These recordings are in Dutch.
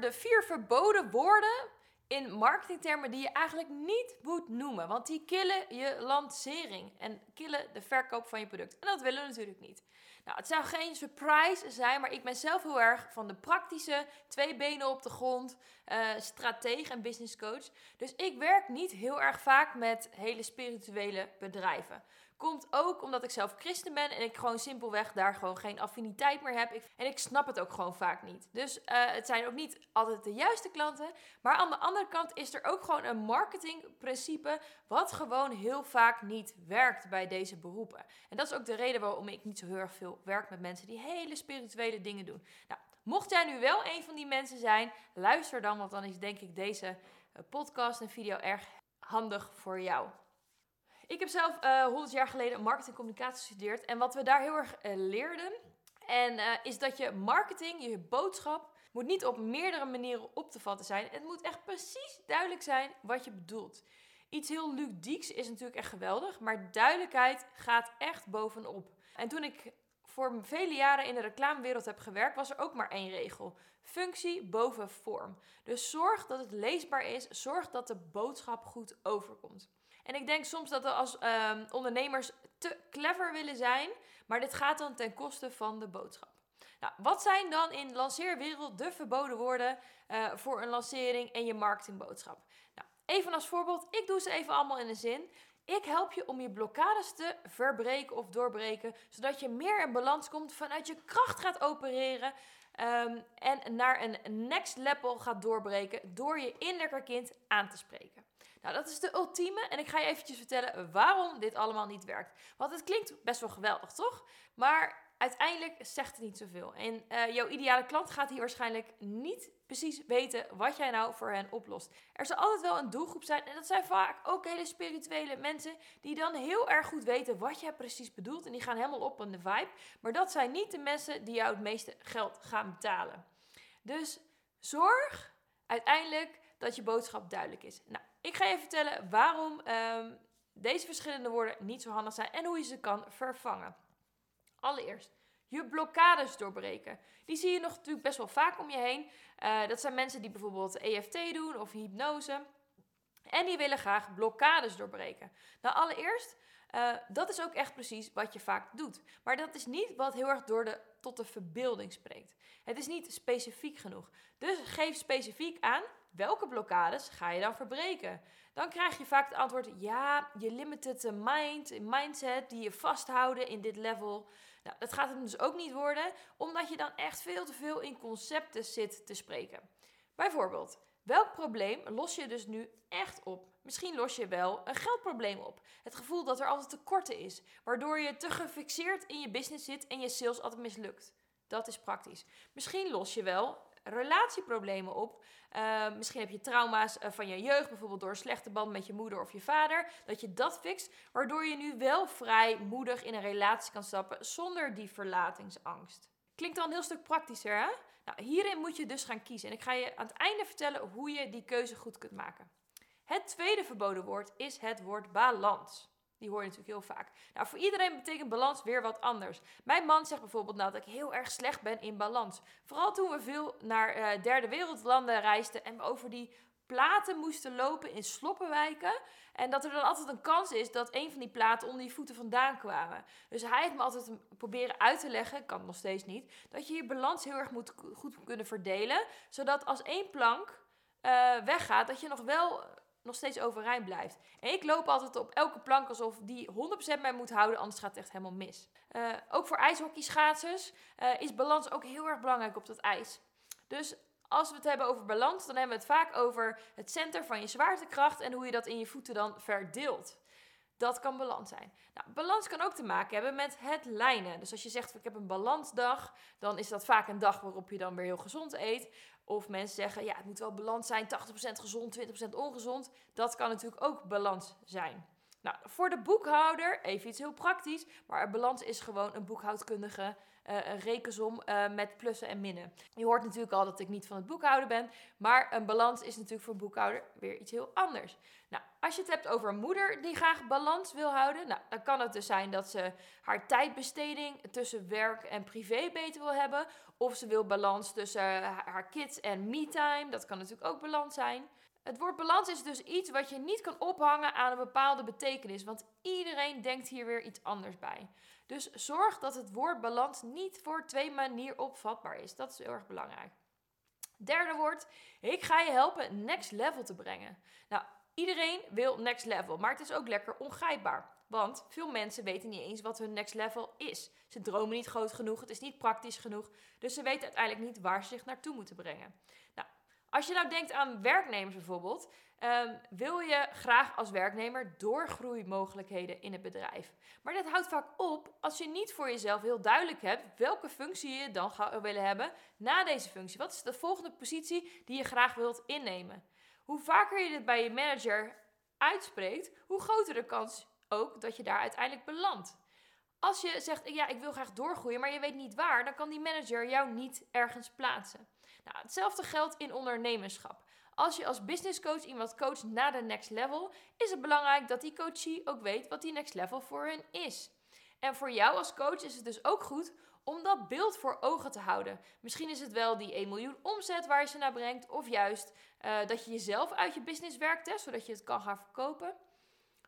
de vier verboden woorden in marketingtermen die je eigenlijk niet moet noemen. Want die killen je lancering en killen de verkoop van je product. En dat willen we natuurlijk niet. Nou, het zou geen surprise zijn, maar ik ben zelf heel erg van de praktische, twee benen op de grond, uh, en business coach. Dus ik werk niet heel erg vaak met hele spirituele bedrijven. Komt ook omdat ik zelf christen ben en ik gewoon simpelweg daar gewoon geen affiniteit meer heb. en ik snap het ook gewoon vaak niet. Dus eh, het zijn ook niet altijd de juiste klanten. Maar aan de andere kant is er ook gewoon een marketingprincipe wat gewoon heel vaak niet werkt bij deze beroepen. En dat is ook de reden waarom ik niet zo heel erg veel werk met mensen die hele spirituele dingen doen. Nou, mocht jij nu wel een van die mensen zijn, luister dan, want dan is denk ik deze eh, podcast en video erg handig voor jou. Ik heb zelf uh, eh, 100 jaar geleden marketing en communicatie gestudeerd. En wat we daar heel erg uh, leerden, en, uh, is dat je marketing, je boodschap, moet niet op meerdere manieren op te vatten zijn. Het moet echt precies duidelijk zijn wat je bedoelt. Iets heel ludieks is natuurlijk echt geweldig, maar duidelijkheid gaat echt bovenop. En toen ik voor vele jaren in de reclamewereld heb gewerkt, was er ook maar één regel. Functie boven vorm. Dus zorg dat het leesbaar is, zorg dat de boodschap goed overkomt. En ik denk soms dat we als ehm, ondernemers te clever willen zijn, maar dit gaat dan ten koste van de boodschap. Nou, wat zijn dan in lanceerwereld de verboden woorden uh, voor een lancering en je marketingboodschap? Nou, even als voorbeeld, ik doe ze even allemaal in een zin. Ik help je om je blokkades te verbreken of doorbreken, zodat je meer in balans komt, vanuit je kracht gaat opereren um, en naar een next level gaat doorbreken door je innerlijke kind aan te spreken. Nou, dat is de ultieme. En ik ga je eventjes vertellen waarom dit allemaal niet werkt. Want het klinkt best wel geweldig, toch? Maar uiteindelijk zegt het niet zoveel. En uh, jouw ideale klant gaat hier waarschijnlijk niet precies weten wat jij nou voor hen oplost. Er zal altijd wel een doelgroep zijn. En dat zijn vaak ook hele spirituele mensen. Die dan heel erg goed weten wat jij precies bedoelt. En die gaan helemaal op in de vibe. Maar dat zijn niet de mensen die jou het meeste geld gaan betalen. Dus zorg uiteindelijk dat je boodschap duidelijk is. Nou, ik ga je vertellen waarom um, deze verschillende woorden niet zo handig zijn en hoe je ze kan vervangen. Allereerst, je blokkades doorbreken. Die zie je nog natuurlijk best wel vaak om je heen. Uh, dat zijn mensen die bijvoorbeeld EFT doen of hypnose. En die willen graag blokkades doorbreken. Nou, allereerst, uh, dat is ook echt precies wat je vaak doet. Maar dat is niet wat heel erg door de, tot de verbeelding spreekt. Het is niet specifiek genoeg. Dus geef specifiek aan welke blokkades ga je dan verbreken? Dan krijg je vaak het antwoord: ja, je limited mind, mindset die je vasthouden in dit level. Nou, dat gaat het dus ook niet worden, omdat je dan echt veel te veel in concepten zit te spreken. Bijvoorbeeld, welk probleem los je dus nu echt op? Misschien los je wel een geldprobleem op. Het gevoel dat er altijd tekorten is, waardoor je te gefixeerd in je business zit en je sales altijd mislukt. Dat is praktisch. Misschien los je wel relatieproblemen op. Uh, misschien heb je trauma's uh, van je jeugd, bijvoorbeeld door een slechte band met je moeder of je vader. Dat je dat fixt, waardoor je nu wel vrij moedig in een relatie kan stappen zonder die verlatingsangst. Klinkt al een heel stuk praktischer, hè? Nou, hierin moet je dus gaan kiezen. En ik ga je aan het einde vertellen hoe je die keuze goed kunt maken. Het tweede verboden woord is het woord balans. Die hoor je natuurlijk heel vaak. Nou, voor iedereen betekent balans weer wat anders. Mijn man zegt bijvoorbeeld nou dat ik heel erg slecht ben in balans. Vooral toen we veel naar uh, derde wereldlanden reisden en we over die platen moesten lopen in sloppenwijken. En dat er dan altijd een kans is dat een van die platen onder je voeten vandaan kwamen. Dus hij heeft me altijd proberen uit te leggen, kan nog steeds niet, dat je je balans heel erg moet goed kunnen verdelen. Zodat als één plank uh, weggaat, dat je nog wel nog steeds overeind blijft. En ik loop altijd op elke plank alsof die 100% mij moet houden, anders gaat het echt helemaal mis. Uh, ook voor ijshockeyschaatsers uh, is balans ook heel erg belangrijk op dat ijs. Dus als we het hebben over balans, dan hebben we het vaak over het center van je zwaartekracht en hoe je dat in je voeten dan verdeelt. Dat kan balans zijn. Nou, balans kan ook te maken hebben met het lijnen. Dus als je zegt, ik heb een balansdag, dan is dat vaak een dag waarop je dan weer heel gezond eet. Of mensen zeggen, ja, het moet wel balans zijn, 80% gezond, 20% ongezond. Dat kan natuurlijk ook balans zijn. Nou, voor de boekhouder, even iets heel praktisch, maar balans is gewoon een boekhoudkundige een rekensom uh, met plussen en minnen. Je hoort natuurlijk al dat ik niet van het boekhouden ben, maar een balans is natuurlijk voor een boekhouder weer iets heel anders. Nou, als je het hebt over een moeder die graag balans wil houden, nou, dan kan het dus zijn dat ze haar tijdbesteding tussen werk en privé beter wil hebben. Of ze wil balans tussen haar kids en me-time. Dat kan natuurlijk ook balans zijn. Het woord balans is dus iets wat je niet kan ophangen aan een bepaalde betekenis, want iedereen denkt hier weer iets anders bij. Dus zorg dat het woord balans niet voor twee manier opvatbaar is. Dat is heel erg belangrijk. Derde woord, ik ga je helpen next level te brengen. Nou, iedereen wil next level, maar het is ook lekker ongrijpbaar. Want veel mensen weten niet eens wat hun next level is. Ze dromen niet groot genoeg, het is niet praktisch genoeg, dus ze weten uiteindelijk niet waar ze zich naartoe moeten brengen. Nou, als je nou denkt aan werknemers bijvoorbeeld, um, wil je graag als werknemer doorgroeimogelijkheden in het bedrijf. Maar dat houdt vaak op als je niet voor jezelf heel duidelijk hebt welke functie je dan gaat willen hebben na deze functie. Wat is de volgende positie die je graag wilt innemen? Hoe vaker je dit bij je manager uitspreekt, hoe groter de kans ook dat je daar uiteindelijk belandt. Als je zegt, ja, ik wil graag doorgroeien, maar je weet niet waar, dan kan die manager jou niet ergens plaatsen. Nou, hetzelfde geldt in ondernemerschap. Als je als business coach iemand coacht naar de next level, is het belangrijk dat die coachie ook weet wat die next level voor hen is. En voor jou als coach is het dus ook goed om dat beeld voor ogen te houden. Misschien is het wel die 1 miljoen omzet waar je ze naar brengt, of juist uh, dat je jezelf uit je business werkt, zodat je het kan gaan verkopen.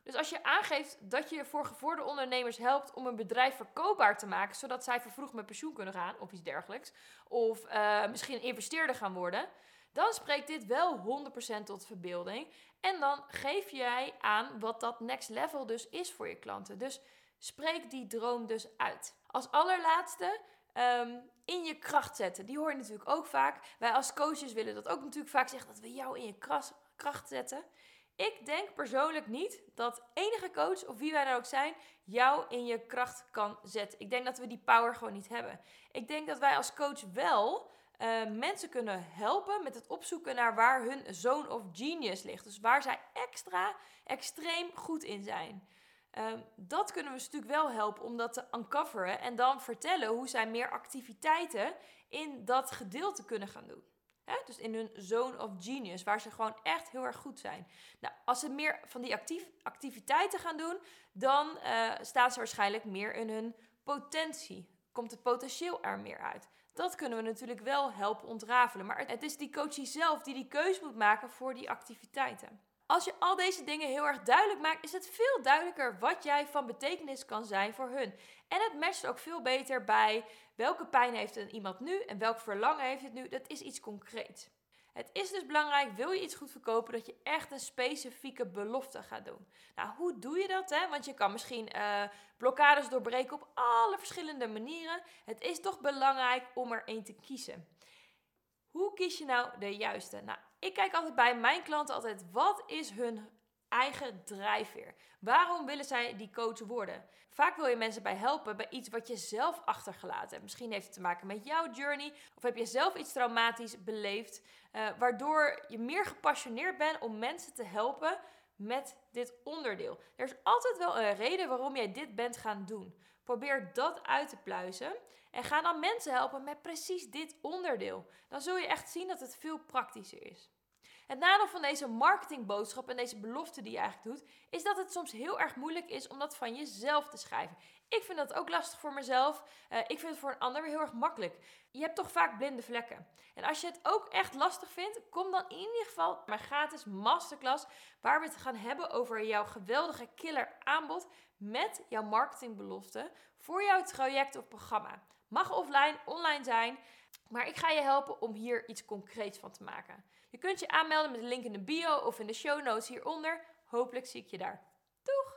Dus als je aangeeft dat je voor gevorderde ondernemers helpt om een bedrijf verkoopbaar te maken, zodat zij vervroegd met pensioen kunnen gaan of iets dergelijks, of uh, misschien investeerder gaan worden, dan spreekt dit wel 100% tot verbeelding. En dan geef jij aan wat dat next level dus is voor je klanten. Dus spreek die droom dus uit. Als allerlaatste, um, in je kracht zetten. Die hoor je natuurlijk ook vaak. Wij als coaches willen dat ook natuurlijk vaak zeggen dat we jou in je kracht zetten. Ik denk persoonlijk niet dat enige coach, of wie wij dan ook zijn, jou in je kracht kan zetten. Ik denk dat we die power gewoon niet hebben. Ik denk dat wij als coach wel uh, mensen kunnen helpen met het opzoeken naar waar hun zone of genius ligt. Dus waar zij extra, extreem goed in zijn. Uh, dat kunnen we ze natuurlijk wel helpen om dat te uncoveren en dan vertellen hoe zij meer activiteiten in dat gedeelte kunnen gaan doen. Dus in hun zone of genius, waar ze gewoon echt heel erg goed zijn. Nou, als ze meer van die actief, activiteiten gaan doen, dan uh, staan ze waarschijnlijk meer in hun potentie. Komt het potentieel er meer uit. Dat kunnen we natuurlijk wel helpen ontrafelen. Maar het is die coachie zelf die die keuze moet maken voor die activiteiten. Als je al deze dingen heel erg duidelijk maakt, is het veel duidelijker wat jij van betekenis kan zijn voor hun. En het matcht ook veel beter bij welke pijn heeft een iemand nu en welk verlangen heeft het nu. Dat is iets concreets. Het is dus belangrijk, wil je iets goed verkopen, dat je echt een specifieke belofte gaat doen. Nou, hoe doe je dat? Hè? Want je kan misschien uh, blokkades doorbreken op alle verschillende manieren. Het is toch belangrijk om er één te kiezen. Hoe kies je nou de juiste? Nou, ik kijk altijd bij mijn klanten altijd, wat is hun eigen drijfveer? Waarom willen zij die coach worden? Vaak wil je mensen bij helpen bij iets wat je zelf achtergelaten hebt. Misschien heeft het te maken met jouw journey of heb je zelf iets traumatisch beleefd, uh, waardoor je meer gepassioneerd bent om mensen te helpen met dit onderdeel. Er is altijd wel een reden waarom jij dit bent gaan doen. Probeer dat uit te pluizen en ga dan mensen helpen met precies dit onderdeel. Dan zul je echt zien dat het veel praktischer is. Het nadeel van deze marketingboodschap en deze belofte die je eigenlijk doet, is dat het soms heel erg moeilijk is om dat van jezelf te schrijven. Ik vind dat ook lastig voor mezelf. Uh, ik vind het voor een ander weer heel erg makkelijk. Je hebt toch vaak blinde vlekken. En als je het ook echt lastig vindt, kom dan in ieder geval mijn gratis masterclass, waar we het gaan hebben over jouw geweldige killer aanbod met jouw marketingbelofte voor jouw traject of programma. Mag offline, online zijn, maar ik ga je helpen om hier iets concreets van te maken. Je kunt je aanmelden met de link in de bio of in de show notes hieronder. Hopelijk zie ik je daar. Doeg!